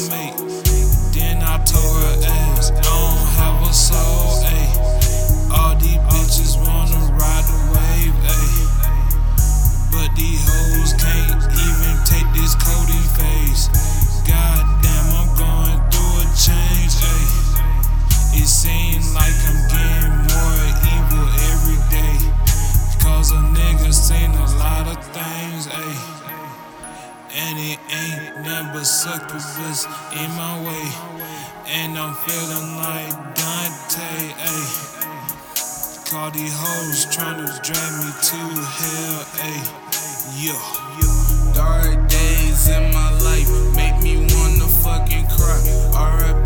soulmate. Then I told her ass, I don't have a soul, but succubus in my way. And I'm feeling like Dante, ayy. Call these hoes trying to drag me to hell, ayy. Yeah. Dark days in my life make me wanna fucking cry. RIP